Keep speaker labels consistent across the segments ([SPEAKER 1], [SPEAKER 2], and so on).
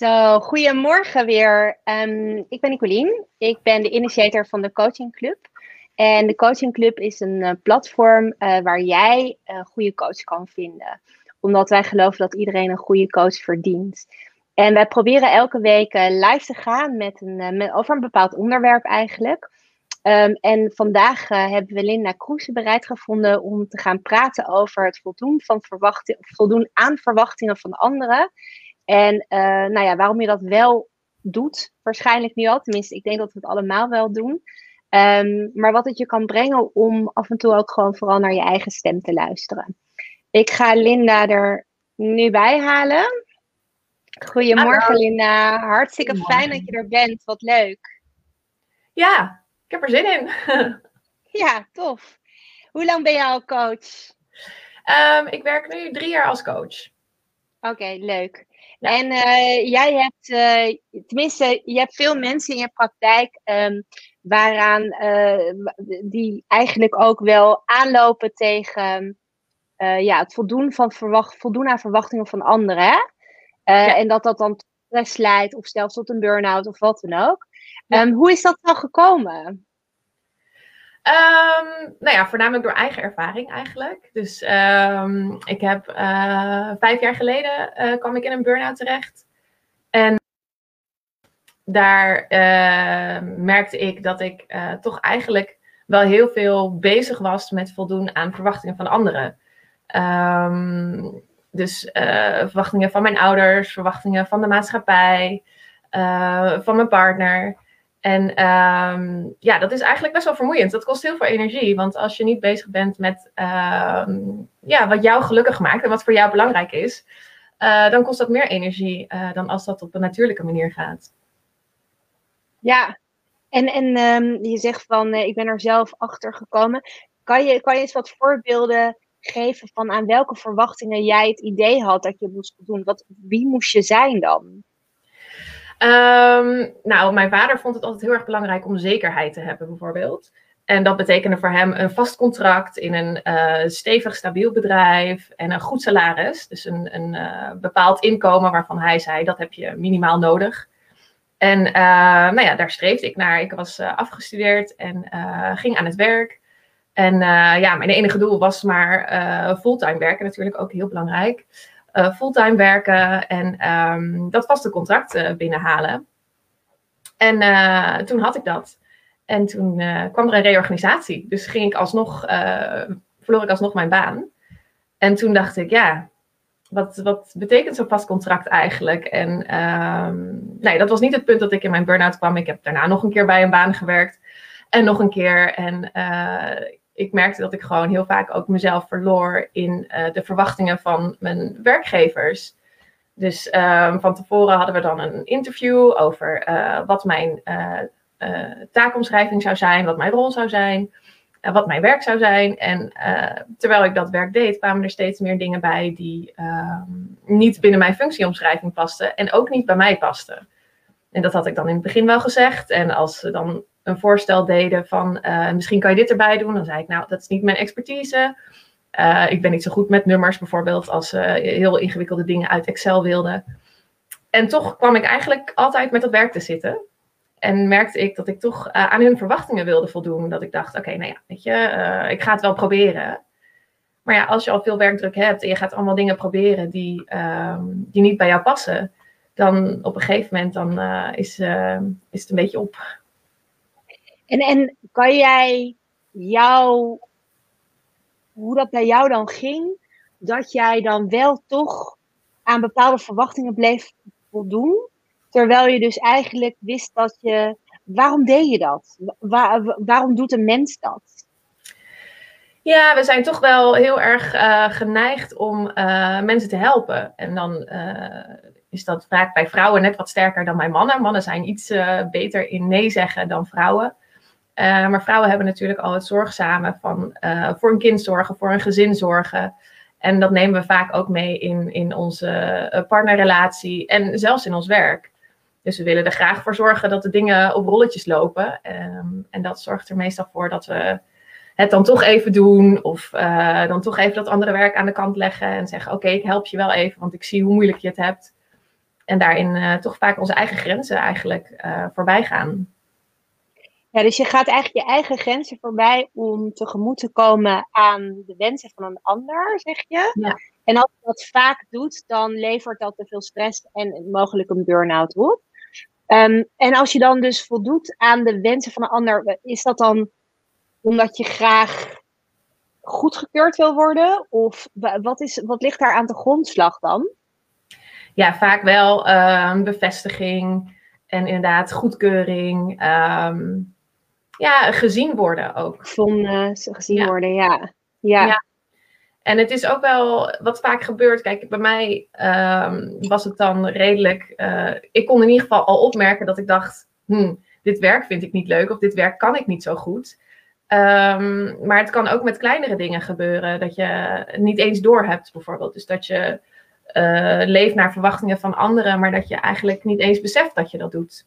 [SPEAKER 1] Zo, goedemorgen weer. Um, ik ben Nicolien. Ik ben de initiator van de Coaching Club. En de Coaching Club is een uh, platform uh, waar jij een goede coach kan vinden. Omdat wij geloven dat iedereen een goede coach verdient. En wij proberen elke week live te gaan met een, over een bepaald onderwerp eigenlijk. Um, en vandaag hebben we Linda Kroes bereid gevonden om te gaan praten over het voldoen, van verwachting, voldoen aan verwachtingen van anderen. En uh, nou ja, waarom je dat wel doet, waarschijnlijk nu al. Tenminste, ik denk dat we het allemaal wel doen. Um, maar wat het je kan brengen om af en toe ook gewoon vooral naar je eigen stem te luisteren. Ik ga Linda er nu bij halen. Goedemorgen Hallo. Linda, hartstikke fijn dat je er bent. Wat leuk.
[SPEAKER 2] Ja, ik heb er zin in.
[SPEAKER 1] ja, tof. Hoe lang ben je al coach?
[SPEAKER 2] Um, ik werk nu drie jaar als coach.
[SPEAKER 1] Oké, okay, leuk. En uh, jij hebt, uh, tenminste, je hebt veel mensen in je praktijk um, waaraan uh, die eigenlijk ook wel aanlopen tegen ja, het voldoen, van verwacht, voldoen aan verwachtingen van anderen. Hè? Ja. En dat dat dan stress leidt of zelfs tot een burn-out of wat dan ook. Ja. Um, hoe is dat dan gekomen?
[SPEAKER 2] Um, nou ja, voornamelijk door eigen ervaring eigenlijk. Dus um, ik heb uh, vijf jaar geleden uh, kwam ik in een burn-out terecht. En daar uh, merkte ik dat ik toch eigenlijk wel heel veel bezig was met voldoen aan verwachtingen van anderen. Dus verwachtingen van mijn ouders, verwachtingen van de maatschappij, van mijn partner. En um, ja, dat is eigenlijk best wel vermoeiend. Dat kost heel veel energie. Want als je niet bezig bent met um, ja, wat jou gelukkig maakt en wat voor jou belangrijk is, uh, dan kost dat meer energie uh, dan als dat op een natuurlijke manier gaat.
[SPEAKER 1] Ja, en, en um, je zegt van uh, ik ben er zelf achter gekomen. Kan je, kan je eens wat voorbeelden geven van aan welke verwachtingen jij het idee had dat je moest doen? Wat, wie moest je zijn dan?
[SPEAKER 2] Um, nou, mijn vader vond het altijd heel erg belangrijk om zekerheid te hebben, bijvoorbeeld. En dat betekende voor hem een vast contract in een uh, stevig, stabiel bedrijf en een goed salaris. Dus een, een uh, bepaald inkomen waarvan hij zei dat heb je minimaal nodig. En uh, nou ja, daar streefde ik naar. Ik was afgestudeerd en ging aan het werk. En ja, mijn enige doel was maar fulltime werken, natuurlijk ook heel belangrijk uh, fulltime werken en um, dat vaste contract uh, binnenhalen. En uh, toen had ik dat. En toen kwam er een reorganisatie. Dus ging ik alsnog, verloor ik alsnog mijn baan. En toen dacht ik, ja, wat, wat betekent zo'n vast contract eigenlijk? En um, nee, dat was niet het punt dat ik in mijn burn-out kwam. Ik heb daarna nog een keer bij een baan gewerkt. En nog een keer. En ik merkte dat ik gewoon heel vaak ook mezelf verloor in uh, de verwachtingen van mijn werkgevers. Dus um, van tevoren hadden we dan een interview over uh, wat mijn uh, taakomschrijving zou zijn, wat mijn rol zou zijn, wat mijn werk zou zijn. En terwijl ik dat werk deed, kwamen er steeds meer dingen bij die ehm, niet binnen mijn functieomschrijving pasten en ook niet bij mij pasten. En dat had ik dan in het begin wel gezegd. En als ze dan een voorstel deden van uh, misschien kan je dit erbij doen. Dan zei ik, nou, dat is niet mijn expertise. Uh, ik ben niet zo goed met nummers bijvoorbeeld, als ze heel ingewikkelde dingen uit Excel wilden. En toch kwam ik eigenlijk altijd met dat werk te zitten. En merkte ik dat ik toch aan hun verwachtingen wilde voldoen. Dat ik dacht, oké, nou ja, weet je, ik ga het wel proberen. Maar ja, als je al veel werkdruk hebt en je gaat allemaal dingen proberen die, ehm, die niet bij jou passen, dan op een gegeven moment dan, is, is het een beetje op.
[SPEAKER 1] En, en kan jij jou, hoe dat bij jou dan ging, dat jij dan wel toch aan bepaalde verwachtingen bleef voldoen, terwijl je dus eigenlijk wist dat je, waarom deed je dat? Waar, waarom doet een mens dat?
[SPEAKER 2] Ja, we zijn toch wel heel erg uh, geneigd om uh, mensen te helpen. En dan uh, is dat vaak bij vrouwen net wat sterker dan bij mannen. Mannen zijn iets beter in nee zeggen dan vrouwen. Uh, maar vrouwen hebben natuurlijk al het zorgzame van uh, voor een kind zorgen, voor een gezin zorgen. En dat nemen we vaak ook mee in, in onze uh, partnerrelatie en zelfs in ons werk. Dus we willen er graag voor zorgen dat de dingen op rolletjes lopen. Um, en dat zorgt er meestal voor dat we het dan toch even doen. Of dan toch even dat andere werk aan de kant leggen. En zeggen: Oké, ik help je wel even, want ik zie hoe moeilijk je het hebt. En daarin toch vaak onze eigen grenzen eigenlijk voorbij gaan.
[SPEAKER 1] Ja, dus je gaat eigenlijk je eigen grenzen voorbij om tegemoet te komen aan de wensen van een ander, zeg je. Ja. En als je dat vaak doet, dan levert dat te veel stress en mogelijk een burn-out op. Um, en als je dan dus voldoet aan de wensen van een ander, is dat dan omdat je graag goedgekeurd wil worden? Of wat, is, wat ligt daar aan de grondslag dan?
[SPEAKER 2] Ja, vaak wel um, bevestiging en inderdaad goedkeuring. Um, ja, gezien worden ook.
[SPEAKER 1] Gevonden, gezien worden, ja. ja. ja.
[SPEAKER 2] En het is ook wel wat vaak gebeurt. Kijk, bij mij um, was het dan redelijk. Uh, ik kon in ieder geval al opmerken dat ik dacht: hmm, dit werk vind ik niet leuk of dit werk kan ik niet zo goed. Um, maar het kan ook met kleinere dingen gebeuren. Dat je niet eens doorhebt, bijvoorbeeld. Dus dat je uh, leeft naar verwachtingen van anderen, maar dat je eigenlijk niet eens beseft dat je dat doet.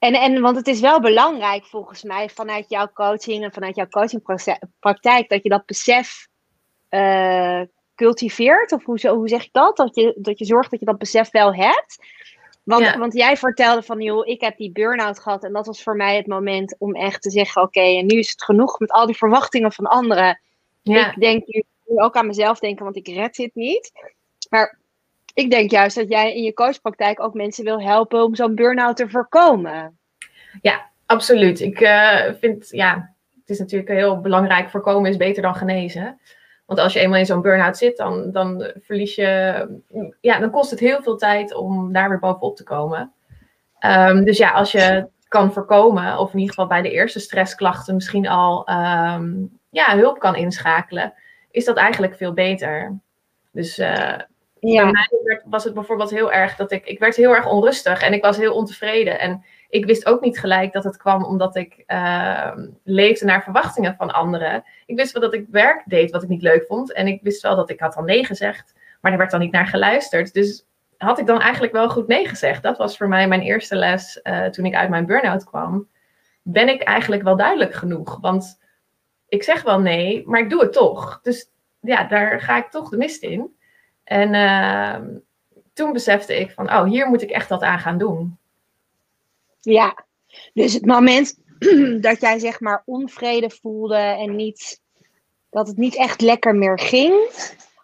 [SPEAKER 1] En, en want het is wel belangrijk volgens mij vanuit jouw coaching en vanuit jouw coachingpraktijk dat je dat besef uh, cultiveert. Of hoe, hoe zeg ik dat? Dat je, dat je zorgt dat je dat besef wel hebt. Want, want jij vertelde van, joh, ik heb die burn-out gehad. En dat was voor mij het moment om echt te zeggen, oké, en nu is het genoeg met al die verwachtingen van anderen. Ja. Ik denk nu ook aan mezelf denken, want ik red dit niet. Maar ik denk juist dat jij in je coachpraktijk ook mensen wil helpen om zo'n burn-out te voorkomen.
[SPEAKER 2] Ja, absoluut. Ik uh, vind, ja, het is natuurlijk heel belangrijk. Voorkomen is beter dan genezen. Want als je eenmaal in zo'n burn-out zit, dan, dan verlies je, ja, dan kost het heel veel tijd om daar weer bovenop te komen. Um, dus ja, als je kan voorkomen, of in ieder geval bij de eerste stressklachten misschien al um, ja, hulp kan inschakelen, is dat eigenlijk veel beter. Dus uh, ja. Mij was het bijvoorbeeld heel erg dat ik, ik werd heel erg onrustig en ik was heel ontevreden. En ik wist ook niet gelijk dat het kwam omdat ik uh, leefde naar verwachtingen van anderen. Ik wist wel dat ik werk deed wat ik niet leuk vond. En ik wist wel dat ik had al nee gezegd, maar er werd dan niet naar geluisterd. Dus had ik dan eigenlijk wel goed nee gezegd. Dat was voor mij mijn eerste les uh, toen ik uit mijn burn-out kwam. Ben ik eigenlijk wel duidelijk genoeg? Want ik zeg wel nee, maar ik doe het toch. Dus ja, daar ga ik toch de mist in. En uh, toen besefte ik van, oh, hier moet ik echt wat aan gaan doen.
[SPEAKER 1] Ja, dus het moment dat jij zeg maar onvrede voelde en niet, dat het niet echt lekker meer ging,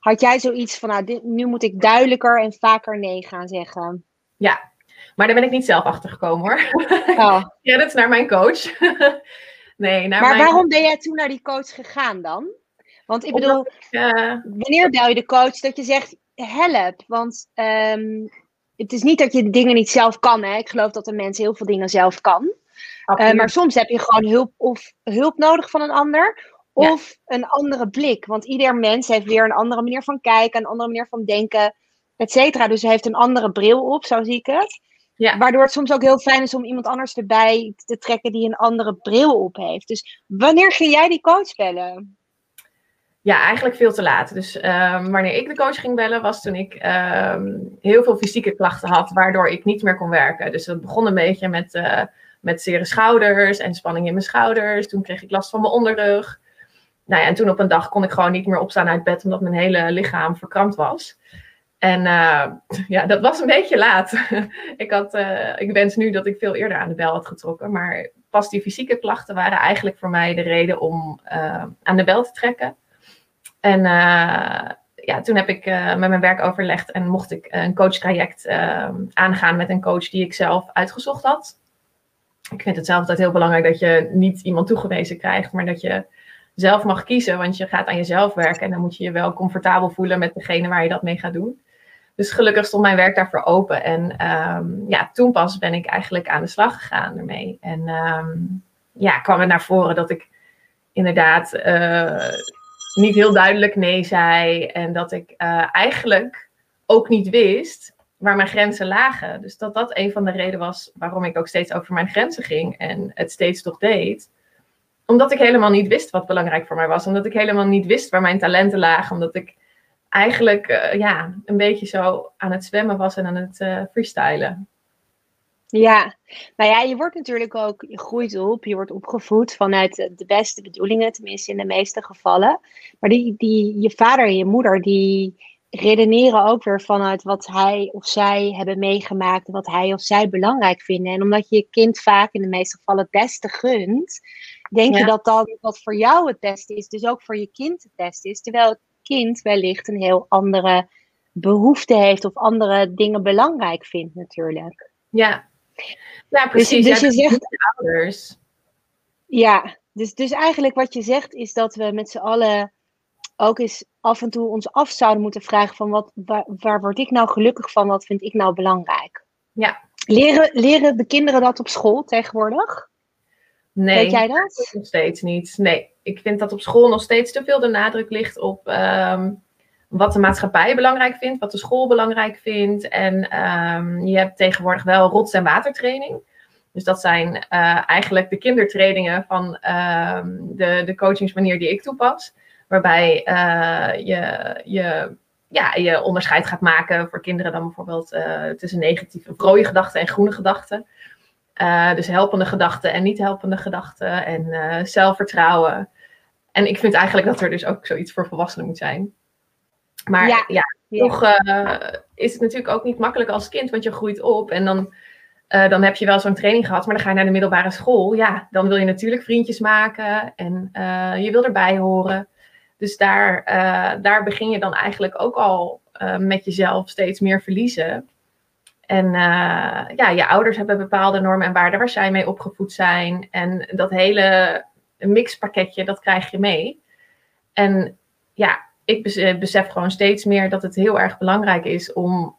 [SPEAKER 1] had jij zoiets van, nou, dit, nu moet ik duidelijker en vaker nee gaan zeggen.
[SPEAKER 2] Ja, maar daar ben ik niet zelf achter gekomen hoor. Oh. is naar mijn coach.
[SPEAKER 1] nee, naar maar waarom ben jij toen naar die coach gegaan dan? Want ik bedoel, uh... wanneer bel je de coach dat je zegt, help? Want um, het is niet dat je dingen niet zelf kan. Hè? Ik geloof dat een mens heel veel dingen zelf kan. Uh, maar soms heb je gewoon hulp, of hulp nodig van een ander. Of een andere blik. Want ieder mens heeft weer een andere manier van kijken, een andere manier van denken, et cetera. Dus hij heeft een andere bril op, zo zie ik het. Ja. Waardoor het soms ook heel fijn is om iemand anders erbij te trekken die een andere bril op heeft. Dus wanneer ging jij die coach bellen?
[SPEAKER 2] Ja, eigenlijk veel te laat. Dus um, wanneer ik de coach ging bellen, was toen ik um, heel veel fysieke klachten had, waardoor ik niet meer kon werken. Dus het begon een beetje met, uh, met zere schouders en spanning in mijn schouders. Toen kreeg ik last van mijn onderrug. Nou ja, en toen op een dag kon ik gewoon niet meer opstaan uit bed, omdat mijn hele lichaam verkrampt was. En uh, ja, dat was een beetje laat. ik, had, uh, ik wens nu dat ik veel eerder aan de bel had getrokken. Maar pas die fysieke klachten waren eigenlijk voor mij de reden om aan de bel te trekken. En uh, ja, toen heb ik uh, met mijn werk overlegd en mocht ik een coachtraject uh, aangaan met een coach die ik zelf uitgezocht had. Ik vind het zelf altijd heel belangrijk dat je niet iemand toegewezen krijgt, maar dat je zelf mag kiezen, want je gaat aan jezelf werken en dan moet je je wel comfortabel voelen met degene waar je dat mee gaat doen. Dus gelukkig stond mijn werk daarvoor open. En um, ja, toen pas ben ik eigenlijk aan de slag gegaan ermee. En um, ja, kwam het naar voren dat ik inderdaad niet heel duidelijk nee zei. En dat ik uh, eigenlijk ook niet wist waar mijn grenzen lagen. Dus dat dat een van de redenen was waarom ik ook steeds over mijn grenzen ging en het steeds toch deed. Omdat ik helemaal niet wist wat belangrijk voor mij was. Omdat ik helemaal niet wist waar mijn talenten lagen. Omdat ik eigenlijk uh, ja, een beetje zo aan het zwemmen was en aan het uh, freestylen.
[SPEAKER 1] Ja, nou ja, je wordt natuurlijk ook, je groeit op, je wordt opgevoed vanuit de beste bedoelingen, tenminste in de meeste gevallen. Maar die, die, je vader en je moeder, die redeneren ook weer vanuit wat hij of zij hebben meegemaakt, wat hij of zij belangrijk vinden. En omdat je je kind vaak in de meeste gevallen het beste gunt, denk je dat dan wat voor jou het beste is, dus ook voor je kind het beste is. Terwijl het kind wellicht een heel andere behoefte heeft of andere dingen belangrijk vindt natuurlijk.
[SPEAKER 2] Ja, nou precies. Dus, dus je zegt ouders.
[SPEAKER 1] Ja, dus, dus eigenlijk wat je zegt is dat we met z'n allen ook eens af en toe ons af zouden moeten vragen van wat, waar, waar word ik nou gelukkig van, wat vind ik nou belangrijk?
[SPEAKER 2] Ja.
[SPEAKER 1] Leren, leren de kinderen dat op school tegenwoordig?
[SPEAKER 2] Nee,
[SPEAKER 1] Weet jij dat?
[SPEAKER 2] Nog steeds niet. Nee, ik vind dat op school nog steeds te veel de nadruk ligt op ehm, wat de maatschappij belangrijk vindt, wat de school belangrijk vindt. En ehm, je hebt tegenwoordig wel rots- en watertraining. Dus dat zijn uh, eigenlijk de kindertrainingen van ehm, de, de coachingsmanier die ik toepas. Waarbij uh, je, je, ja, je onderscheid gaat maken voor kinderen dan bijvoorbeeld uh, tussen negatieve rode gedachten en groene gedachten. dus helpende gedachten en niet helpende gedachten en zelfvertrouwen. En ik vind eigenlijk dat er dus ook zoiets voor volwassenen moet zijn. Maar ja, ja, toch is het natuurlijk ook niet makkelijk als kind, want je groeit op en dan uh, dan heb je wel zo'n training gehad, maar dan ga je naar de middelbare school. Ja, dan wil je natuurlijk vriendjes maken en uh, je wil erbij horen. Dus daar, daar begin je dan eigenlijk ook al met jezelf steeds meer verliezen. En ja, je ouders hebben bepaalde normen en waarden waar zij mee opgevoed zijn. En dat hele mixpakketje, dat krijg je mee. En ja, ik besef gewoon steeds meer dat het heel erg belangrijk is om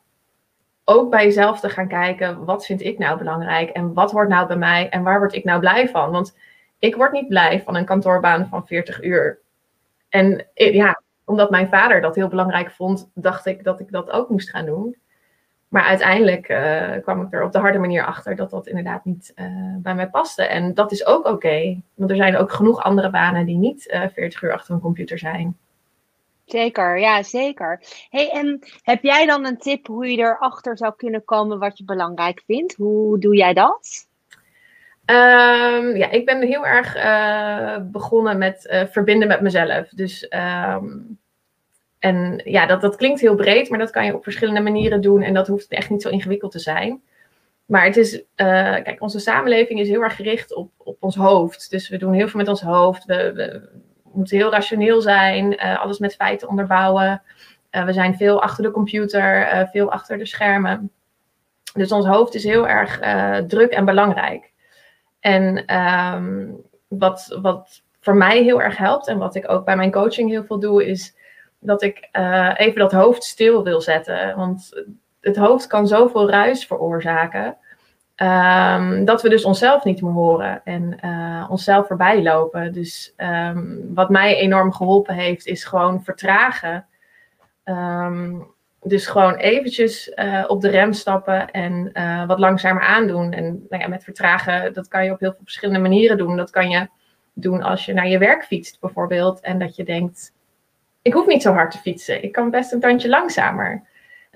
[SPEAKER 2] ook bij jezelf te gaan kijken, wat vind ik nou belangrijk en wat hoort nou bij mij en waar word ik nou blij van? Want ik word niet blij van een kantoorbaan van 40 uur. En ja, omdat mijn vader dat heel belangrijk vond, dacht ik dat ik dat ook moest gaan doen. Maar uiteindelijk uh, kwam ik er op de harde manier achter dat dat inderdaad niet bij mij paste. En dat is ook oké, want er zijn ook genoeg andere banen die niet uh, eh, 40 uur achter een computer zijn.
[SPEAKER 1] Zeker, ja, zeker. Hey, en heb jij dan een tip hoe je erachter zou kunnen komen wat je belangrijk vindt? Hoe doe jij dat?
[SPEAKER 2] Um, ja, ik ben heel erg uh, begonnen met uh, verbinden met mezelf. Dus, um, en ja, dat, dat klinkt heel breed, maar dat kan je op verschillende manieren doen. En dat hoeft echt niet zo ingewikkeld te zijn. Maar het is, uh, kijk, onze samenleving is heel erg gericht op, op ons hoofd. Dus we doen heel veel met ons hoofd. We, we, moeten heel rationeel zijn, uh, alles met feiten onderbouwen. Uh, we zijn veel achter de computer, uh, veel achter de schermen. Dus ons hoofd is heel erg druk en belangrijk. En um, wat, wat voor mij heel erg helpt en wat ik ook bij mijn coaching heel veel doe, is dat ik even dat hoofd stil wil zetten. Want het hoofd kan zoveel ruis veroorzaken. Um, dat we dus onszelf niet meer horen en uh, onszelf voorbij lopen. Dus um, wat mij enorm geholpen heeft, is gewoon vertragen. Um, dus gewoon eventjes uh, op de rem stappen en uh, wat langzamer aandoen. En nou ja, met vertragen, dat kan je op heel veel verschillende manieren doen. Dat kan je doen als je naar je werk fietst bijvoorbeeld. En dat je denkt, ik hoef niet zo hard te fietsen. Ik kan best een tandje langzamer.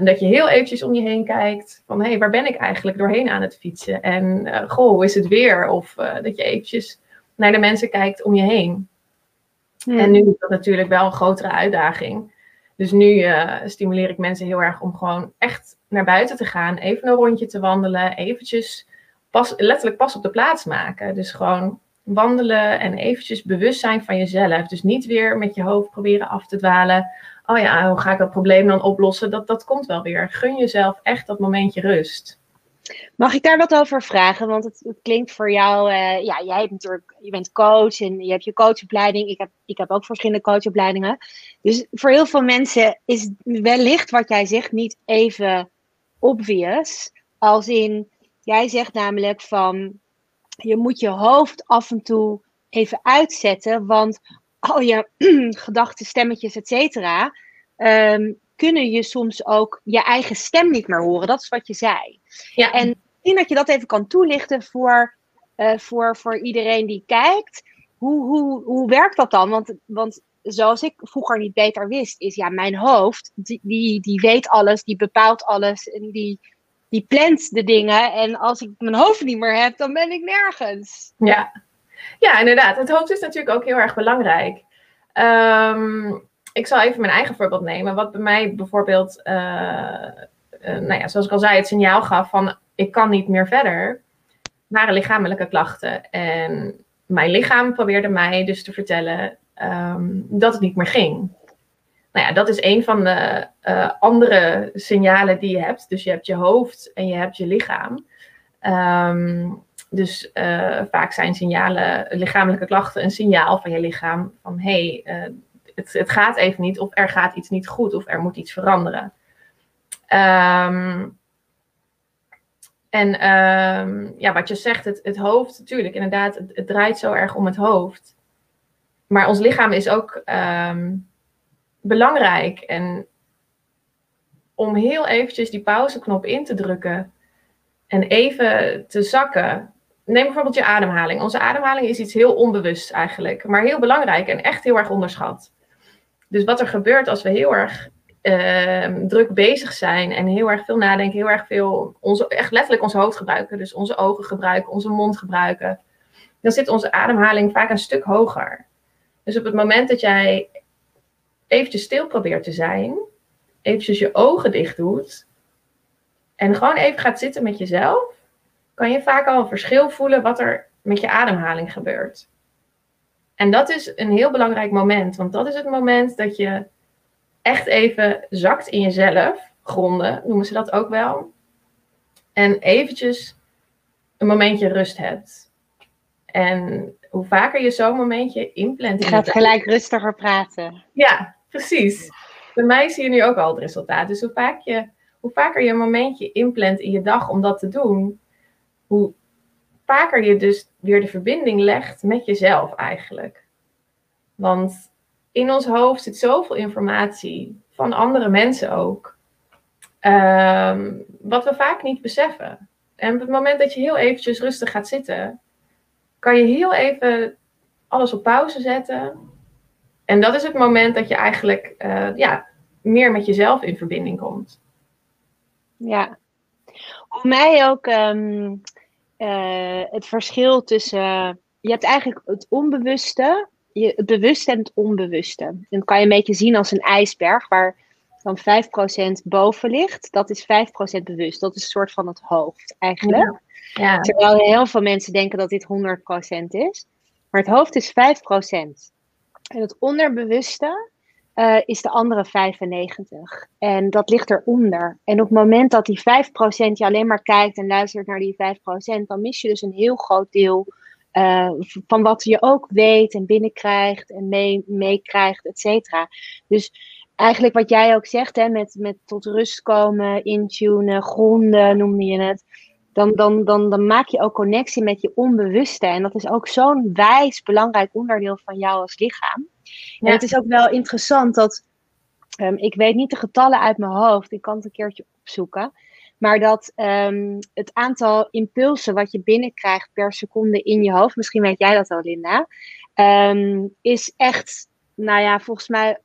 [SPEAKER 2] En dat je heel eventjes om je heen kijkt van hé, hey, waar ben ik eigenlijk doorheen aan het fietsen? En uh, goh, hoe is het weer? Of uh, dat je eventjes naar de mensen kijkt om je heen. En nu is dat natuurlijk wel een grotere uitdaging. Dus nu uh, stimuleer ik mensen heel erg om gewoon echt naar buiten te gaan, even een rondje te wandelen, eventjes pas, letterlijk pas op de plaats maken. Dus gewoon wandelen en eventjes bewust zijn van jezelf. Dus niet weer met je hoofd proberen af te dwalen oh ja, hoe ga ik dat probleem dan oplossen? Dat, dat komt wel weer. Gun jezelf echt dat momentje rust.
[SPEAKER 1] Mag ik daar wat over vragen? Want het, klinkt voor jou, uh, ja, jij hebt natuurlijk, je bent coach en je hebt je coachopleiding. Ik heb, ik heb ook verschillende coachopleidingen. Dus voor heel veel mensen is wellicht wat jij zegt niet even obvious. Als in, jij zegt namelijk van, je moet je hoofd af en toe even uitzetten. Want al je gedachten, stemmetjes, et cetera, um, kunnen je soms ook je eigen stem niet meer horen. Dat is wat je zei. Ja. En denk dat je dat even kan toelichten voor, uh, voor, voor iedereen die kijkt. Hoe, hoe, hoe werkt dat dan? Want, want zoals ik vroeger niet beter wist, is ja, mijn hoofd, die, die, die weet alles, die bepaalt alles en die, die plant de dingen. En als ik mijn hoofd niet meer heb, dan ben ik nergens.
[SPEAKER 2] Ja, ja, inderdaad. Het hoofd is natuurlijk ook heel erg belangrijk. Um, ik zal even mijn eigen voorbeeld nemen. Wat bij mij bijvoorbeeld, uh, nou ja, zoals ik al zei, het signaal gaf van ik kan niet meer verder, waren lichamelijke klachten. En mijn lichaam probeerde mij dus te vertellen ehm, dat het niet meer ging. Nou ja, dat is een van de uh, andere signalen die je hebt. Dus je hebt je hoofd en je hebt je lichaam. Um, dus uh, vaak zijn signalen, lichamelijke klachten, een signaal van je lichaam van hé, hey, uh, het, het, gaat even niet, of er gaat iets niet goed, of er moet iets veranderen. Um, en um, ja, wat je zegt, het, het hoofd, natuurlijk, inderdaad, het, het, draait zo erg om het hoofd. Maar ons lichaam is ook belangrijk. En om heel eventjes die pauzeknop in te drukken en even te zakken. Neem bijvoorbeeld je ademhaling. Onze ademhaling is iets heel onbewust eigenlijk, maar heel belangrijk en echt heel erg onderschat. Dus wat er gebeurt als we heel erg uh, druk bezig zijn en heel erg veel nadenken, heel erg veel, onze, echt letterlijk ons hoofd gebruiken, dus onze ogen gebruiken, onze mond gebruiken, dan zit onze ademhaling vaak een stuk hoger. Dus op het moment dat jij eventjes stil probeert te zijn, eventjes je ogen dicht doet en gewoon even gaat zitten met jezelf, kan je vaak al een verschil voelen wat er met je ademhaling gebeurt. En dat is een heel belangrijk moment, want dat is het moment dat je echt even zakt in jezelf, gronden noemen ze dat ook wel, en eventjes een momentje rust hebt. En hoe vaker je zo'n momentje inplant.
[SPEAKER 1] Je gaat gelijk rustiger praten.
[SPEAKER 2] Ja, precies. Bij mij zie je nu ook al het resultaat. Dus hoe, vaak je, hoe vaker je een momentje inplant in je dag om dat te doen, hoe vaker je dus weer de verbinding legt met jezelf eigenlijk. Want in ons hoofd zit zoveel informatie, van andere mensen ook, um, wat we vaak niet beseffen. En op het moment dat je heel eventjes rustig gaat zitten, kan je heel even alles op pauze zetten en dat is het moment dat je eigenlijk uh, ja, meer met jezelf in verbinding komt.
[SPEAKER 1] Ja. Voor mij ook um, uh, het verschil tussen. je hebt eigenlijk het onbewuste, je, het bewuste en het onbewuste. En dat kan je een beetje zien als een ijsberg waar dan 5% boven ligt. Dat is 5% bewust. Dat is een soort van het hoofd eigenlijk. Ja. Ja. Terwijl heel veel mensen denken dat dit 100% is. Maar het hoofd is 5%. En het onderbewuste uh, is de andere 95. En dat ligt eronder. En op het moment dat die 5% je alleen maar kijkt en luistert naar die 5%, dan mis je dus een heel groot deel uh, van wat je ook weet en binnenkrijgt en meekrijgt, mee et cetera. Dus eigenlijk wat jij ook zegt, hè, met, met tot rust komen, intunen, gronden noemde je het dan, dan, dan, dan maak je ook connectie met je onbewuste. En dat is ook zo'n wijs belangrijk onderdeel van jou als lichaam. En het is ook wel interessant dat, um, ik weet niet de getallen uit mijn hoofd, ik kan het een keertje opzoeken. Maar dat um, het aantal impulsen wat je binnenkrijgt per seconde in je hoofd, misschien weet jij dat wel, Linda, um, is echt, nou ja, volgens mij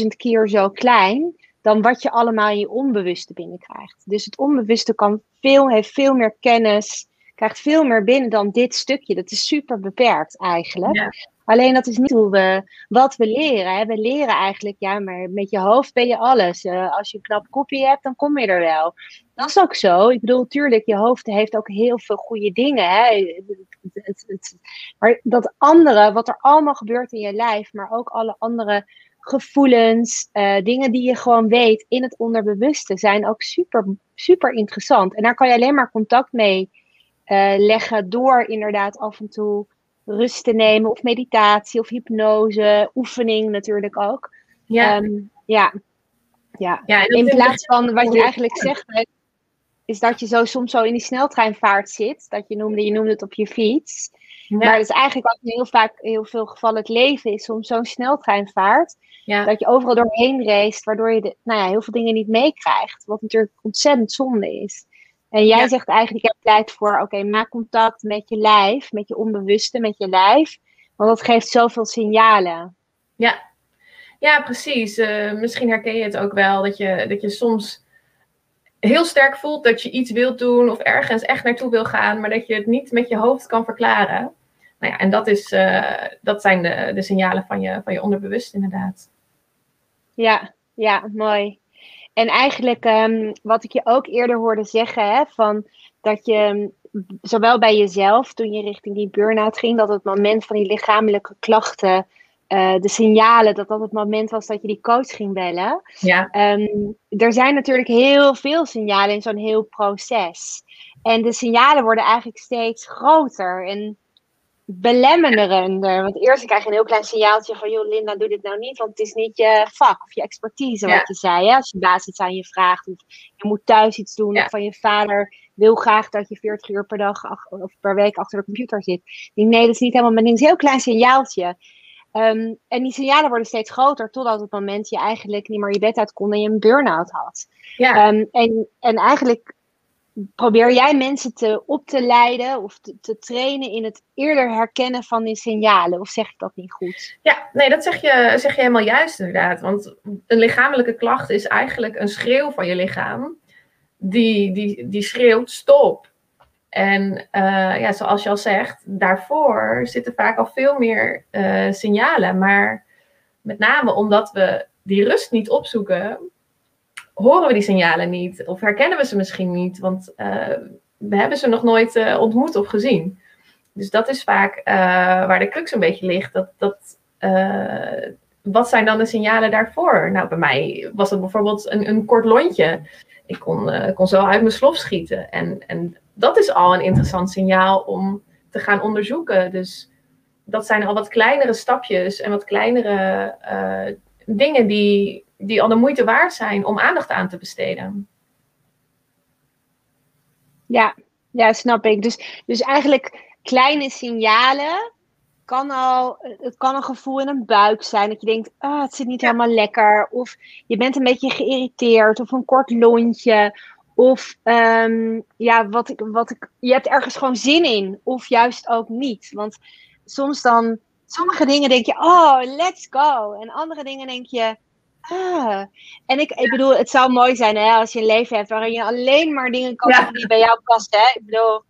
[SPEAKER 1] 120.000 keer zo klein dan wat je allemaal in je onbewuste binnenkrijgt. Dus het onbewuste kan veel, heeft veel meer kennis, krijgt veel meer binnen dan dit stukje. Dat is super beperkt eigenlijk. Alleen dat is niet hoe we, wat we leren. We leren eigenlijk, ja, maar met je hoofd ben je alles. Uh, als je een knap kopje hebt, dan kom je er wel. Dat is ook zo. Ik bedoel, tuurlijk, je hoofd heeft ook heel veel goede dingen. Hè. Het, het, maar dat andere, wat er allemaal gebeurt in je lijf, maar ook alle andere gevoelens, uh, dingen die je gewoon weet in het onderbewuste, zijn ook super, super interessant. En daar kan je alleen maar contact mee leggen door inderdaad af en toe rust te nemen, of meditatie, of hypnose, oefening natuurlijk ook. Ja. Um, ja. ja. ja in plaats van wat je eigenlijk zegt, is dat je zo soms zo in die sneltreinvaart zit. Dat je noemde, je noemde het op je fiets. Maar het is eigenlijk in heel vaak, heel veel gevallen het leven is soms zo'n sneltreinvaart. Ja. Dat je overal doorheen race, waardoor je de, nou ja, heel veel dingen niet meekrijgt. Wat natuurlijk ontzettend zonde is. En jij zegt eigenlijk, ik heb tijd voor, oké, maak contact met je lijf, met je onbewuste, met je lijf. Want dat geeft zoveel signalen.
[SPEAKER 2] Ja, ja precies. Uh, misschien herken je het ook wel, dat je, dat je soms heel sterk voelt dat je iets wilt doen of ergens echt naartoe wil gaan, maar dat je het niet met je hoofd kan verklaren. Nou ja, en dat, is, uh, dat zijn de, de signalen van je, van je onderbewust inderdaad.
[SPEAKER 1] Ja, ja, mooi. En eigenlijk um, wat ik je ook eerder hoorde zeggen, hè, van dat je zowel bij jezelf, toen je richting die burn-out ging, dat het moment van die lichamelijke klachten, uh, de signalen, dat dat het moment was dat je die coach ging bellen.
[SPEAKER 2] Ja.
[SPEAKER 1] Um, er zijn natuurlijk heel veel signalen in zo'n heel proces. En de signalen worden eigenlijk steeds groter. En belemmerender. Want eerst krijg je een heel klein signaaltje van, joh Linda, doe dit nou niet, want het is niet je vak of je expertise wat je zei. Hè? Als je baas iets aan je vraagt of je moet thuis iets doen of van je vader wil graag dat je 40 uur per dag of per week achter de computer zit. Nee, dat is niet helemaal ding. Het is een heel klein signaaltje. Um, en die signalen worden steeds groter totdat het moment je eigenlijk niet meer je bed uit kon en je een burn-out had.
[SPEAKER 2] Ja.
[SPEAKER 1] Um, en, en eigenlijk probeer jij mensen te, op te leiden of te, te, trainen in het eerder herkennen van die signalen? Of zeg ik dat niet goed?
[SPEAKER 2] Ja, nee, dat zeg je, zeg je helemaal juist inderdaad. Want een lichamelijke klacht is eigenlijk een schreeuw van je lichaam. Die, die, die schreeuwt stop. En uh, ja, zoals je al zegt, daarvoor zitten vaak al veel meer uh, signalen. Maar met name omdat we die rust niet opzoeken, horen we die signalen niet of herkennen we ze misschien niet, want uh, we hebben ze nog nooit uh, ontmoet of gezien. Dus dat is vaak uh, waar de crux een beetje ligt. Dat, dat, wat zijn dan de signalen daarvoor? Nou, bij mij was het bijvoorbeeld een, een kort lontje. Ik kon, kon zo uit mijn slof schieten. En, en dat is al een interessant signaal om te gaan onderzoeken. Dus dat zijn al wat kleinere stapjes en wat kleinere dingen die, die al de moeite waard zijn om aandacht aan te besteden.
[SPEAKER 1] Ja, ja snap ik. Dus, dus eigenlijk kleine signalen kan al, het kan een gevoel in een buik zijn. Dat je denkt, ah, het zit niet ja. helemaal lekker. Of je bent een beetje geïrriteerd. Of een kort lontje. Of um, ja, wat ik, wat ik, je hebt ergens gewoon zin in. Of juist ook niet. Want soms dan, sommige dingen denk je, oh, let's go. En andere dingen denk je, Ah, en ik, ik bedoel, het zou mooi zijn hè, als je een leven hebt waarin je alleen maar dingen kan doen die bij jou passen. Hè? Ik bedoel,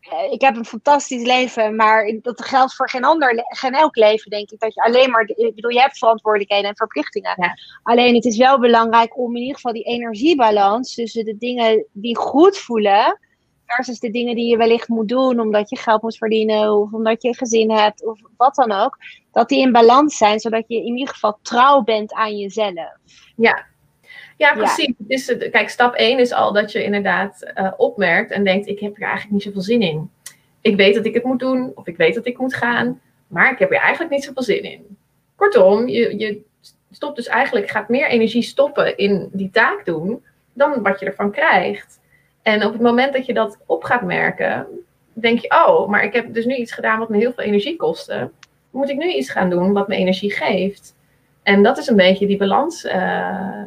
[SPEAKER 1] eh, ik heb een fantastisch leven, maar dat geldt voor geen ander, geen elk leven, denk ik. Dat je alleen maar, ik bedoel, je hebt verantwoordelijkheden en verplichtingen.
[SPEAKER 2] Ja.
[SPEAKER 1] Alleen het is wel belangrijk om in ieder geval die energiebalans tussen de dingen die goed voelen, versus de dingen die je wellicht moet doen omdat je geld moet verdienen of omdat je een gezin hebt of wat dan ook, dat die in balans zijn, zodat je in ieder geval trouw bent aan jezelf.
[SPEAKER 2] Ja, ja, precies. Ja. Dus, kijk, stap 1 is al dat je inderdaad uh, opmerkt en denkt: ik heb er eigenlijk niet zoveel zin in. Ik weet dat ik het moet doen, of ik weet dat ik moet gaan, maar ik heb er eigenlijk niet zoveel zin in. Kortom, je, je stopt dus eigenlijk, gaat meer energie stoppen in die taak doen dan wat je ervan krijgt. En op het moment dat je dat op gaat merken, denk je: oh, maar ik heb dus nu iets gedaan wat me heel veel energie kostte moet ik nu iets gaan doen wat me energie geeft? En dat is een beetje die balans, uh,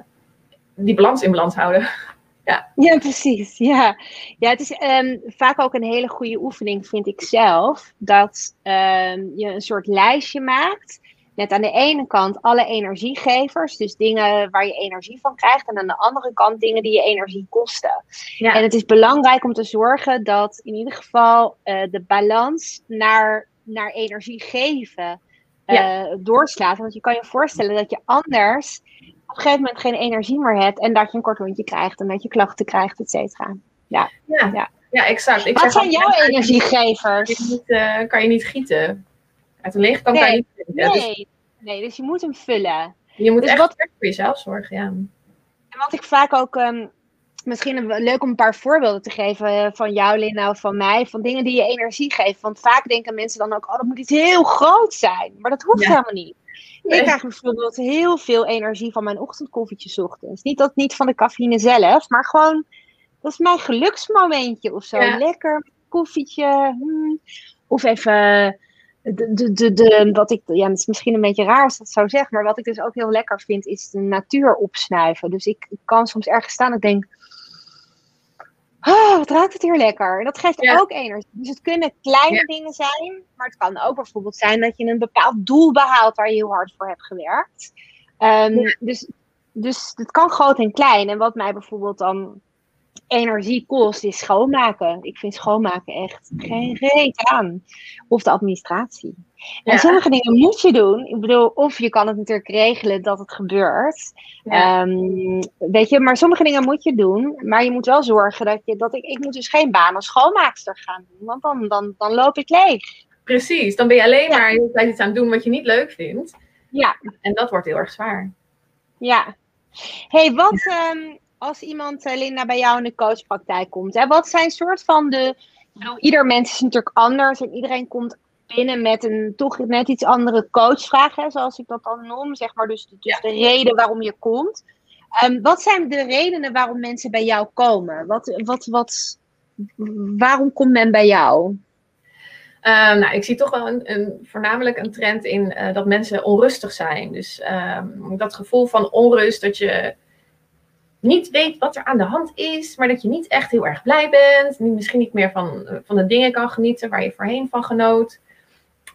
[SPEAKER 2] die balans in balans houden. ja.
[SPEAKER 1] ja, precies. Ja, ja het is um, vaak ook een hele goede oefening, vind ik zelf. Dat um, je een soort lijstje maakt. Met aan de ene kant alle energiegevers, dus dingen waar je energie van krijgt. En aan de andere kant dingen die je energie kosten.
[SPEAKER 2] Ja.
[SPEAKER 1] En het is belangrijk om te zorgen dat in ieder geval uh, de balans naar naar energie geven
[SPEAKER 2] ja.
[SPEAKER 1] uh, doorslaat. Want je kan je voorstellen dat je anders op een gegeven moment geen energie meer hebt en dat je een kort rondje krijgt en dat je klachten krijgt, et cetera. Ja.
[SPEAKER 2] Ja. ja. ja, exact. Ik
[SPEAKER 1] Wat zijn jouw energiegevers?
[SPEAKER 2] Je niet, uh, kan je niet gieten. Uit een lege kan nee. je niet
[SPEAKER 1] gieten. Nee. Dus, nee, dus je moet hem vullen.
[SPEAKER 2] Je moet
[SPEAKER 1] dus
[SPEAKER 2] echt
[SPEAKER 1] wat,
[SPEAKER 2] voor jezelf zorgen, ja.
[SPEAKER 1] En wat ik vaak ook um, misschien leuk om een paar voorbeelden te geven van jou, Linda, of van mij. Van dingen die je energie geven. Want vaak denken mensen dan ook, oh, dat moet iets heel groot zijn. Maar dat hoeft
[SPEAKER 2] Ja.
[SPEAKER 1] helemaal niet.
[SPEAKER 2] Nee.
[SPEAKER 1] Ik krijg bijvoorbeeld heel veel energie van mijn ochtendkoffietjes 's ochtends. Niet dat niet van de cafeïne zelf, maar gewoon, dat is mijn geluksmomentje of zo.
[SPEAKER 2] Ja.
[SPEAKER 1] Lekker koffietje. hmm. Of even, de, de, de, de, wat ik, ja, het is misschien een beetje raar als ik dat zo zeg, maar wat ik dus ook heel lekker vind, is de natuur opsnuiven. Dus ik, ik kan soms ergens staan en ik denk, Oh, wat ruikt het hier lekker. Dat geeft
[SPEAKER 2] Ja.
[SPEAKER 1] ook energie. Dus het kunnen kleine
[SPEAKER 2] Ja.
[SPEAKER 1] dingen zijn, maar het kan ook bijvoorbeeld zijn dat je een bepaald doel behaalt waar je heel hard voor hebt gewerkt. Ehm,
[SPEAKER 2] Ja.
[SPEAKER 1] dus, dus het kan groot en klein. En wat mij bijvoorbeeld dan energie kost, is schoonmaken. Ik vind schoonmaken echt geen reet aan. Of de administratie. En sommige dingen moet je doen. Ik bedoel, of je kan het natuurlijk regelen dat het gebeurt. Ehm, weet je, maar sommige dingen moet je doen. Maar je moet wel zorgen dat je. Dat ik, ik moet dus geen baan als schoonmaakster gaan doen. Want dan, dan, dan loop ik leeg.
[SPEAKER 2] Precies, dan ben je alleen maar iets aan het doen wat je niet leuk vindt.
[SPEAKER 1] Ja.
[SPEAKER 2] En dat wordt heel erg zwaar.
[SPEAKER 1] Ja. hey, wat. Ehm, als iemand, uh, Linda, bij jou in de coachpraktijk komt, hè, wat zijn soort van de. ieder mens is natuurlijk anders en iedereen komt binnen met een toch net iets andere coachvraag, hè, zoals ik dat dan noem. Zeg maar dus, dus de reden waarom je komt. Um, wat zijn de redenen waarom mensen bij jou komen? Wat, wat, wat, waarom komt men bij jou?
[SPEAKER 2] Um, nou, ik zie toch wel een, een voornamelijk een trend in uh, dat mensen onrustig zijn. Dus um, dat gevoel van onrust, dat je niet weet wat er aan de hand is, maar dat je niet echt heel erg blij bent. Misschien niet meer van, van de dingen kan genieten waar je voorheen van genoot.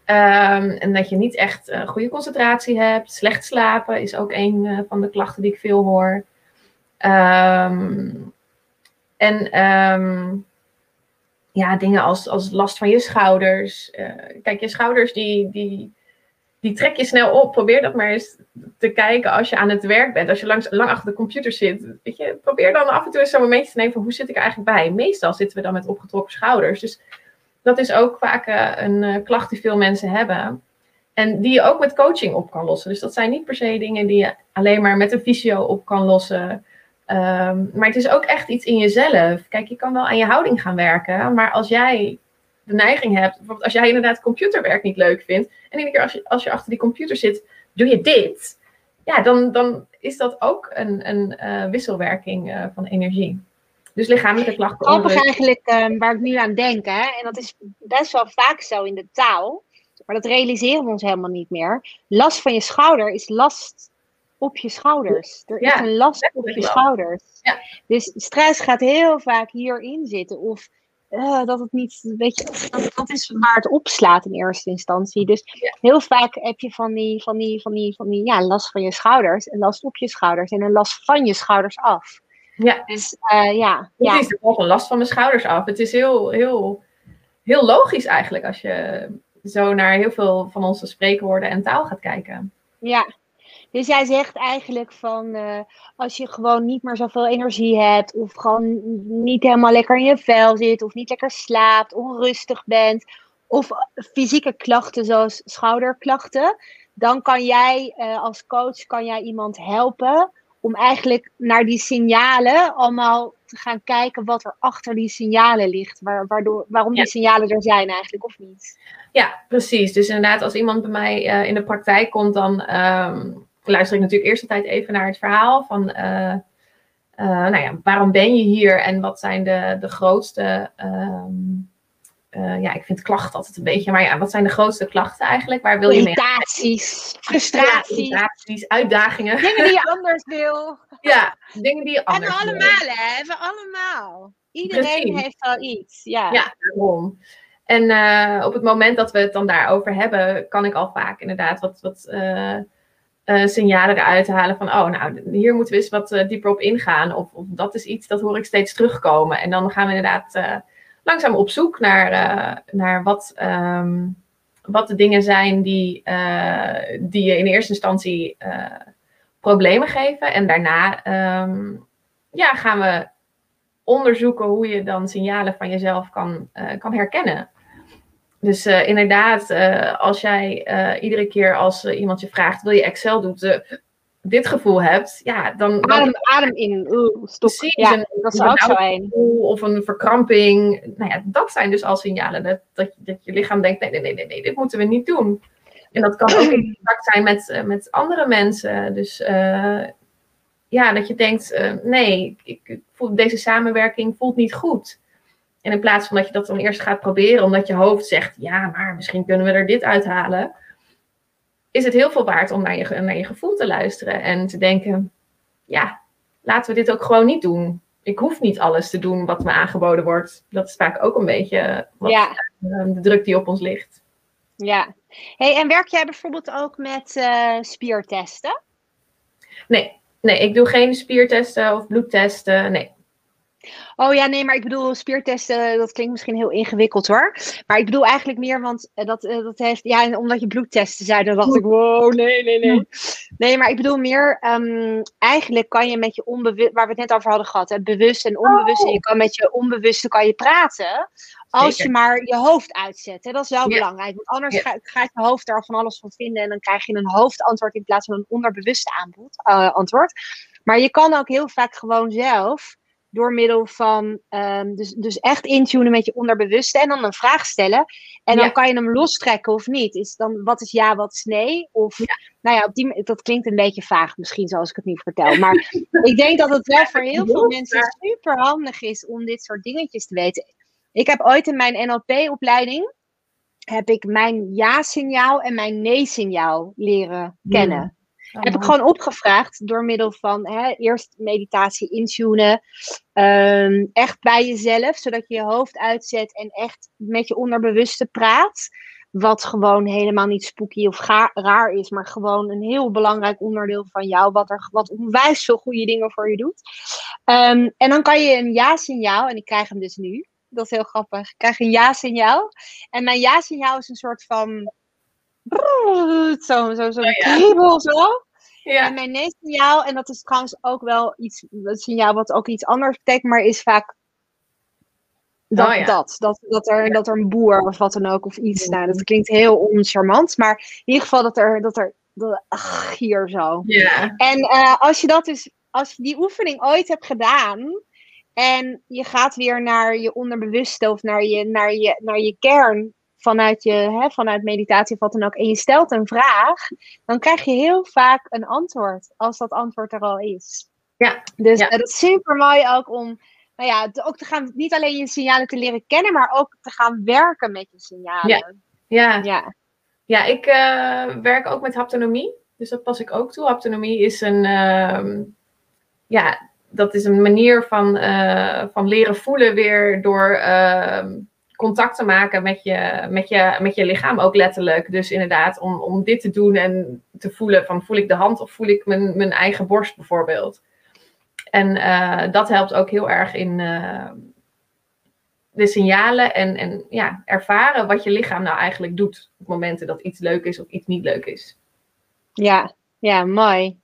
[SPEAKER 2] Um, en dat je niet echt uh, goede concentratie hebt. Slecht slapen is ook een uh, van de klachten die ik veel hoor. Um, en um, ja, dingen als, als last van je schouders. Kijk, je schouders die, die, die trek je snel op. Probeer dat maar eens te kijken als je aan het werk bent. Als je langs, lang achter de computer zit. Weet je, probeer dan af en toe eens zo'n momentje te nemen van hoe zit ik eigenlijk bij. Meestal zitten we dan met opgetrokken schouders. Dus dat is ook vaak uh, een uh, klacht die veel mensen hebben. En die je ook met coaching op kan lossen. Dus dat zijn niet per se dingen die je alleen maar met een visio op kan lossen. Um, maar het is ook echt iets in jezelf. Kijk, je kan wel aan je houding gaan werken. Maar als jij de neiging hebt, bijvoorbeeld als jij inderdaad computerwerk niet leuk vindt. En iedere keer als je, als je achter die computer zit, doe je dit. Ja, dan, dan is dat ook een, een uh, wisselwerking van energie. Dus lichamelijke klachten.
[SPEAKER 1] Grappig eigenlijk um, waar ik nu aan denk, hè, en dat is best wel vaak zo in de taal, maar dat realiseren we ons helemaal niet meer. Last van je schouder is last op je schouders. Er is een last op je schouders.
[SPEAKER 2] Ja.
[SPEAKER 1] Dus stress gaat heel vaak hierin zitten. Of uh, dat het niet, weet je, dat, dat, is waar het opslaat in eerste instantie. Dus
[SPEAKER 2] ja.
[SPEAKER 1] heel vaak heb je van die, van die, van die, van die, ja, last van je schouders en last op je schouders en een last van je schouders af.
[SPEAKER 2] Ja.
[SPEAKER 1] Dus uh, ja. ja.
[SPEAKER 2] is valt een last van mijn schouders af. Het is heel, heel, heel logisch eigenlijk als je zo naar heel veel van onze spreekwoorden en taal gaat kijken.
[SPEAKER 1] Ja. Dus jij zegt eigenlijk van uh, als je gewoon niet meer zoveel energie hebt, of gewoon niet helemaal lekker in je vel zit, of niet lekker slaapt, onrustig bent, of fysieke klachten zoals schouderklachten, dan kan jij uh, als coach kan jij iemand helpen om eigenlijk naar die signalen allemaal te gaan kijken wat er achter die signalen ligt. Waardoor, waarom
[SPEAKER 2] Ja.
[SPEAKER 1] die signalen er zijn eigenlijk, of niet?
[SPEAKER 2] Ja, precies. Dus inderdaad, als iemand bij mij eh, in de praktijk komt, dan ehm, luister ik natuurlijk eerst altijd even naar het verhaal van, eh, eh, nou ja, waarom ben je hier en wat zijn de, de grootste, ehm, eh, ja, ik vind klachten altijd een beetje, maar ja, wat zijn de grootste klachten eigenlijk? Waar wil je mee?
[SPEAKER 1] Irritaties,
[SPEAKER 2] Ja,
[SPEAKER 1] frustraties,
[SPEAKER 2] irritaties, uitdagingen.
[SPEAKER 1] dingen die je anders wil.
[SPEAKER 2] Ja, dingen die je
[SPEAKER 1] En
[SPEAKER 2] anders wil.
[SPEAKER 1] allemaal, hè? We allemaal. Iedereen
[SPEAKER 2] Precies.
[SPEAKER 1] heeft wel iets. Ja.
[SPEAKER 2] Ja, daarom. En op het moment dat we het dan daarover hebben, kan ik al vaak inderdaad wat, wat eh, signalen eruit halen van, oh, nou, hier moeten we eens wat eh, dieper op ingaan. Of, of dat is iets, dat hoor ik steeds terugkomen. En dan gaan we inderdaad eh, langzaam op zoek naar, eh, naar wat, ehm, wat de dingen zijn die, eh, die je in eerste instantie eh, problemen geven. En daarna ehm, ja, gaan we onderzoeken hoe je dan signalen van jezelf kan, eh, kan herkennen. Dus eh, inderdaad, eh, als jij eh, iedere keer als iemand je vraagt, wil je Excel doen, dit gevoel hebt, ja, dan, dan
[SPEAKER 1] Adem, adem in. Oeh, stop.
[SPEAKER 2] Precies,
[SPEAKER 1] Ja,
[SPEAKER 2] een-
[SPEAKER 1] dat is
[SPEAKER 2] een
[SPEAKER 1] ook zo
[SPEAKER 2] of een verkramping. Nou ja, dat zijn dus al signalen dat, dat, dat je lichaam denkt, nee, nee, nee, nee, nee, dit moeten we niet doen. En dat kan ook in contact zijn met, met andere mensen. Dus ja, dat je denkt, nee, ik, ik voel, deze samenwerking voelt niet goed. En in plaats van dat je dat dan eerst gaat proberen, omdat je hoofd zegt, ja, maar misschien kunnen we er dit uithalen, is het heel veel waard om naar je, naar je gevoel te luisteren en te denken, ja, laten we dit ook gewoon niet doen. Ik hoef niet alles te doen wat me aangeboden wordt. Dat is vaak ook een beetje wat,
[SPEAKER 1] Ja,
[SPEAKER 2] eh, de druk die op ons ligt.
[SPEAKER 1] ja. Hey, en werk jij bijvoorbeeld ook met eh, spiertesten?
[SPEAKER 2] Nee, nee, ik doe geen spiertesten of bloedtesten. Nee.
[SPEAKER 1] Oh ja, nee, maar ik bedoel, spiertesten, dat klinkt misschien heel ingewikkeld hoor. Maar ik bedoel eigenlijk meer, want eh, dat, eh, dat heeft, ja, en omdat je bloedtesten zei, dan dacht ik, wow, nee, nee, nee. Nee, maar ik bedoel meer, ehm, eigenlijk kan je met je onbewust, waar we het net over hadden gehad, hè, bewust en onbewust, en je kan met je onbewuste kan je praten, als je maar je hoofd uitzet. Hè? Dat is wel belangrijk, want anders gaat je hoofd daar van alles van vinden en dan krijg je een hoofdantwoord in plaats van een onderbewuste aanbod, uh, antwoord. Maar je kan ook heel vaak gewoon zelf door middel van, um, dus, dus echt intunen met je onderbewuste en dan een vraag stellen. En dan kan je hem lostrekken of niet. Is dan, wat is ja, wat is nee? Of, nou ja, op die, dat klinkt een beetje vaag misschien zoals ik het nu vertel. Maar ik denk dat het wel voor heel veel mensen super handig is om dit soort dingetjes te weten. Ik heb ooit in mijn NLP-opleiding, heb ik mijn ja-signaal en mijn nee-signaal leren kennen. Heb ik gewoon opgevraagd door middel van hè, eerst meditatie intunen. Um, echt bij jezelf, zodat je je hoofd uitzet en echt met je onderbewuste praat. Wat gewoon helemaal niet spooky of raar is, maar gewoon een heel belangrijk onderdeel van jou. Wat, er, wat onwijs veel goede dingen voor je doet. Um, en dan kan je een ja-signaal, en ik krijg hem dus nu. Dat is heel grappig. Ik krijg een ja-signaal. En mijn ja-signaal is een soort van zo, zo, zo, oh, kriebel zo. Ja. En mijn nee-signaal, en dat is trouwens ook wel iets, een signaal wat ook iets anders betekent, maar is vaak dat, oh, dat, dat, dat, er, dat er een boer of wat dan ook of iets. Nou, dat klinkt heel oncharmant, maar in ieder geval dat er, dat er ach, hier zo. Ja. En uh, als je dat dus, als je die oefening ooit hebt gedaan en je gaat weer naar je onderbewuste of naar je, naar je, naar je kern, vanuit, je, hè, vanuit meditatie of wat dan ook, en je stelt een vraag, dan krijg je heel vaak een antwoord, als dat antwoord er al is. Ja. Dus ja. dat is super mooi ook om, nou ja, ook te gaan, niet alleen je signalen te leren kennen, maar ook te gaan werken met je signalen.
[SPEAKER 2] Ja, ja. ja. ja ik uh, werk ook met haptonomie, dus dat pas ik ook toe. Haptonomie is een, uh, ja, dat is een manier van, uh, van leren voelen weer door ehm, contact te maken met je, met, je, met je lichaam ook letterlijk. Dus inderdaad, om, om dit te doen en te voelen van voel ik de hand of voel ik mijn, mijn eigen borst bijvoorbeeld. En uh, dat helpt ook heel erg in uh, de signalen en, en ja, ervaren wat je lichaam nou eigenlijk doet op momenten dat iets leuk is of iets niet leuk is.
[SPEAKER 1] Ja, ja, mooi.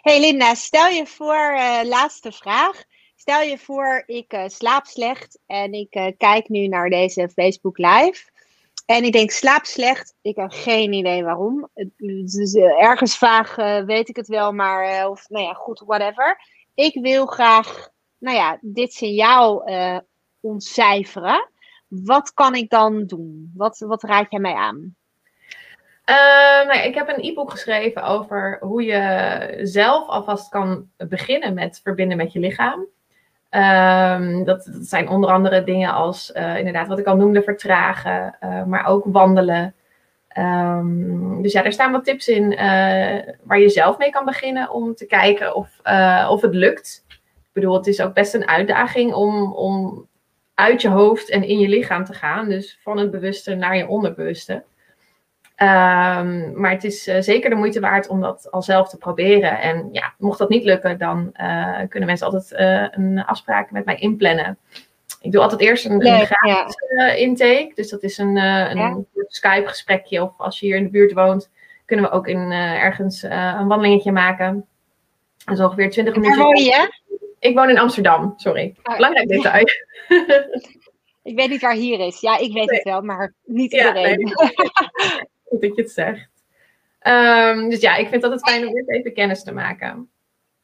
[SPEAKER 1] Hey Linda, stel je voor, uh, laatste vraag. Stel je voor, ik uh, slaap slecht en ik uh, kijk nu naar deze Facebook Live. En ik denk, slaap slecht. Ik heb geen idee waarom. Uh, ergens vaag weet ik het wel, maar of nou ja, goed, whatever. Ik wil graag, nou ja, dit signaal ontcijferen. Wat kan ik dan doen? Wat, wat raad jij mij aan?
[SPEAKER 2] nou ik heb een e-book geschreven over hoe je zelf alvast kan beginnen met verbinden met je lichaam. Um, dat, zijn onder andere dingen als, uh, inderdaad, wat ik al noemde, vertragen, uh, maar ook wandelen. Um, dus ja, er staan wat tips in uh, waar je zelf mee kan beginnen om te kijken of, of het lukt. Ik bedoel, het is ook best een uitdaging om, om uit je hoofd en in je lichaam te gaan. Dus van het bewuste naar je onderbewuste. Um, maar het is uh, zeker de moeite waard om dat al zelf te proberen. En ja, mocht dat niet lukken, dan uh, kunnen mensen altijd uh, een afspraak met mij inplannen. Ik doe altijd eerst een, een gratis intake. Dus dat is een, een ja. Skype gesprekje. Of als je hier in de buurt woont, kunnen we ook in, ergens een wandelingetje maken. Dat is ongeveer 20 minuten.
[SPEAKER 1] Waar woon je?
[SPEAKER 2] Ik woon in Amsterdam, sorry. Oh, Belangrijk detail.
[SPEAKER 1] ik weet niet waar hier is. Ja, ik weet nee. het wel, maar niet iedereen. Ja,
[SPEAKER 2] nee. Goed dat je het zegt. Um, dus ja, ik vind dat het fijn om eerst even kennis te maken.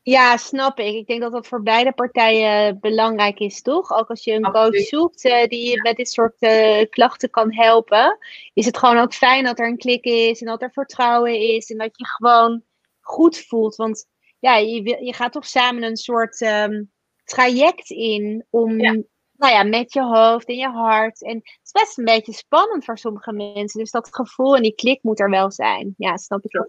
[SPEAKER 1] Ja, snap ik. Ik denk dat dat voor beide partijen belangrijk is, toch? Ook als je een coach zoekt uh, die je met dit soort uh, klachten kan helpen, is het gewoon ook fijn dat er een klik is en dat er vertrouwen is en dat je gewoon goed voelt. Want ja, je, je gaat toch samen een soort um, traject in om ja nou ja, met je hoofd en je hart. En het is best een beetje spannend voor sommige mensen. Dus dat gevoel en die klik moet er wel zijn. Ja, snap ik ook.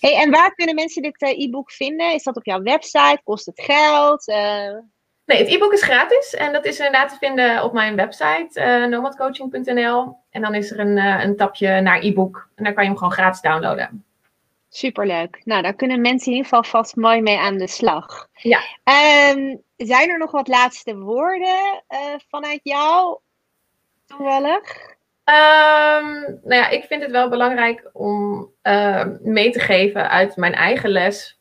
[SPEAKER 1] Hey, en waar kunnen mensen dit uh, e-book vinden? Is dat op jouw website? Kost het geld? Uh...
[SPEAKER 2] Nee, het e-book is gratis. En dat is inderdaad te vinden op mijn website, uh, nomadcoaching.nl. En dan is er een, een tapje naar e-book. En daar kan je hem gewoon gratis downloaden.
[SPEAKER 1] Superleuk. Nou, daar kunnen mensen in ieder geval vast mooi mee aan de slag.
[SPEAKER 2] Ja.
[SPEAKER 1] Um, zijn er nog wat laatste woorden vanuit jou toevallig?
[SPEAKER 2] Um, nou ja, ik vind het wel belangrijk om uh, mee te geven uit mijn eigen les.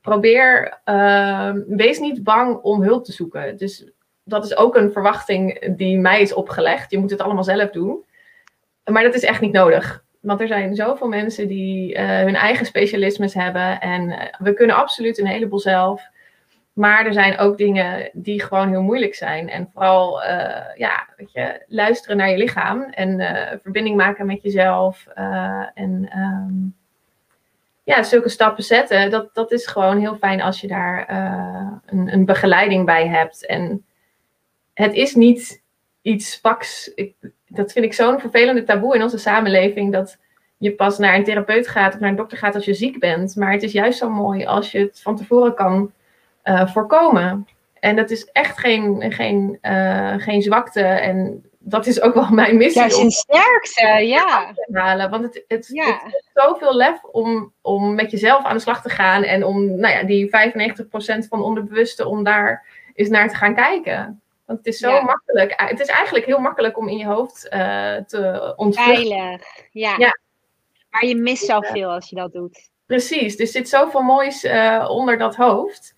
[SPEAKER 2] Probeer, uh, wees niet bang om hulp te zoeken. Dus dat is ook een verwachting die mij is opgelegd. Je moet het allemaal zelf doen. Maar dat is echt niet nodig. Want er zijn zoveel mensen die uh, hun eigen specialismes hebben. En eh, we kunnen absoluut een heleboel zelf. Maar er zijn ook dingen die gewoon heel moeilijk zijn. En vooral, uh, ja, weet je, luisteren naar je lichaam en uh, verbinding maken met jezelf. Uh, en um, ja, zulke stappen zetten. Dat, dat is gewoon heel fijn als je daar een, een, begeleiding bij hebt. En het is niet iets paks. Dat vind ik zo'n vervelende taboe in onze samenleving. Dat je pas naar een therapeut gaat of naar een dokter gaat als je ziek bent. Maar het is juist zo mooi als je het van tevoren kan uh, voorkomen. En dat is echt geen, geen, uh, geen zwakte. En dat is ook wel mijn missie.
[SPEAKER 1] Ja, zijn sterkte, ja.
[SPEAKER 2] Halen. Want het, het, ja. het is zoveel lef om, om met jezelf aan de slag te gaan. En om nou ja, die 95% van onderbewuste, om daar eens naar te gaan kijken. Want het is zo ja. makkelijk. Het is eigenlijk heel makkelijk om in je hoofd uh, te ontvluchten.
[SPEAKER 1] Veilig, ja. ja. Maar je mist zoveel als je dat doet.
[SPEAKER 2] Precies, er zit zoveel moois uh, onder dat hoofd.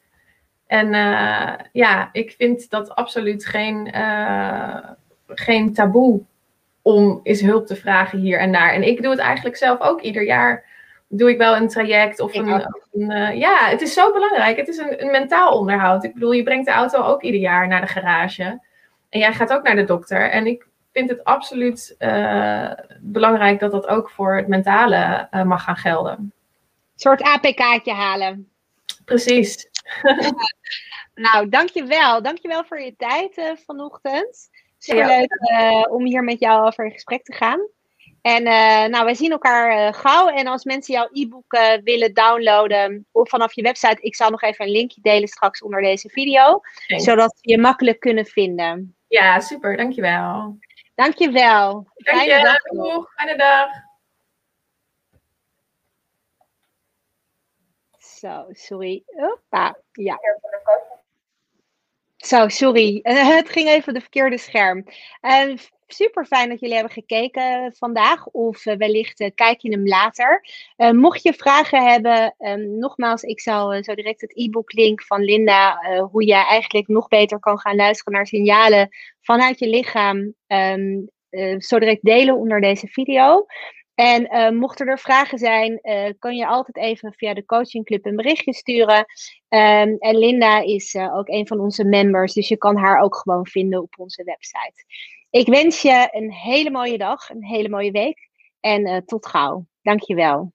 [SPEAKER 2] En uh, ja, ik vind dat absoluut geen, uh, geen taboe om eens hulp te vragen hier en daar. En ik doe het eigenlijk zelf ook ieder jaar. Doe ik wel een traject of een. Ja, een, uh, ja het is zo belangrijk. Het is een, een, mentaal onderhoud. Ik bedoel, je brengt de auto ook ieder jaar naar de garage. En jij gaat ook naar de dokter. En ik vind het absoluut belangrijk dat dat ook voor het mentale mag gaan gelden. Een
[SPEAKER 1] soort APK'tje halen.
[SPEAKER 2] Precies.
[SPEAKER 1] nou, dankjewel. Dankjewel voor je tijd uh, vanochtend. Super leuk uh, om hier met jou over in gesprek te gaan. En uh, nou, wij zien elkaar gauw. En als mensen jouw e-book willen downloaden of vanaf je website, ik zal nog even een linkje delen straks onder deze video, zodat ze je makkelijk kunnen vinden.
[SPEAKER 2] Ja, super. Dankjewel.
[SPEAKER 1] Dankjewel.
[SPEAKER 2] Fijne Dank je. dag. Fijne dag.
[SPEAKER 1] Zo, sorry. Hoppa, ja. Zo, sorry. Het ging even de verkeerde scherm. Uh, super fijn dat jullie hebben gekeken vandaag. Of uh, wellicht uh, kijk je hem later. Uh, mocht je vragen hebben, um, nogmaals, ik zal zo direct het e-book link van Linda. hoe je eigenlijk nog beter kan gaan luisteren naar signalen vanuit je lichaam. Um, zo direct delen onder deze video. En uh, mochten er vragen zijn, uh, kan je altijd even via de coachingclub een berichtje sturen. Um, en Linda is uh, ook een van onze members, dus je kan haar ook gewoon vinden op onze website. Ik wens je een hele mooie dag, een hele mooie week en tot gauw. Dankjewel.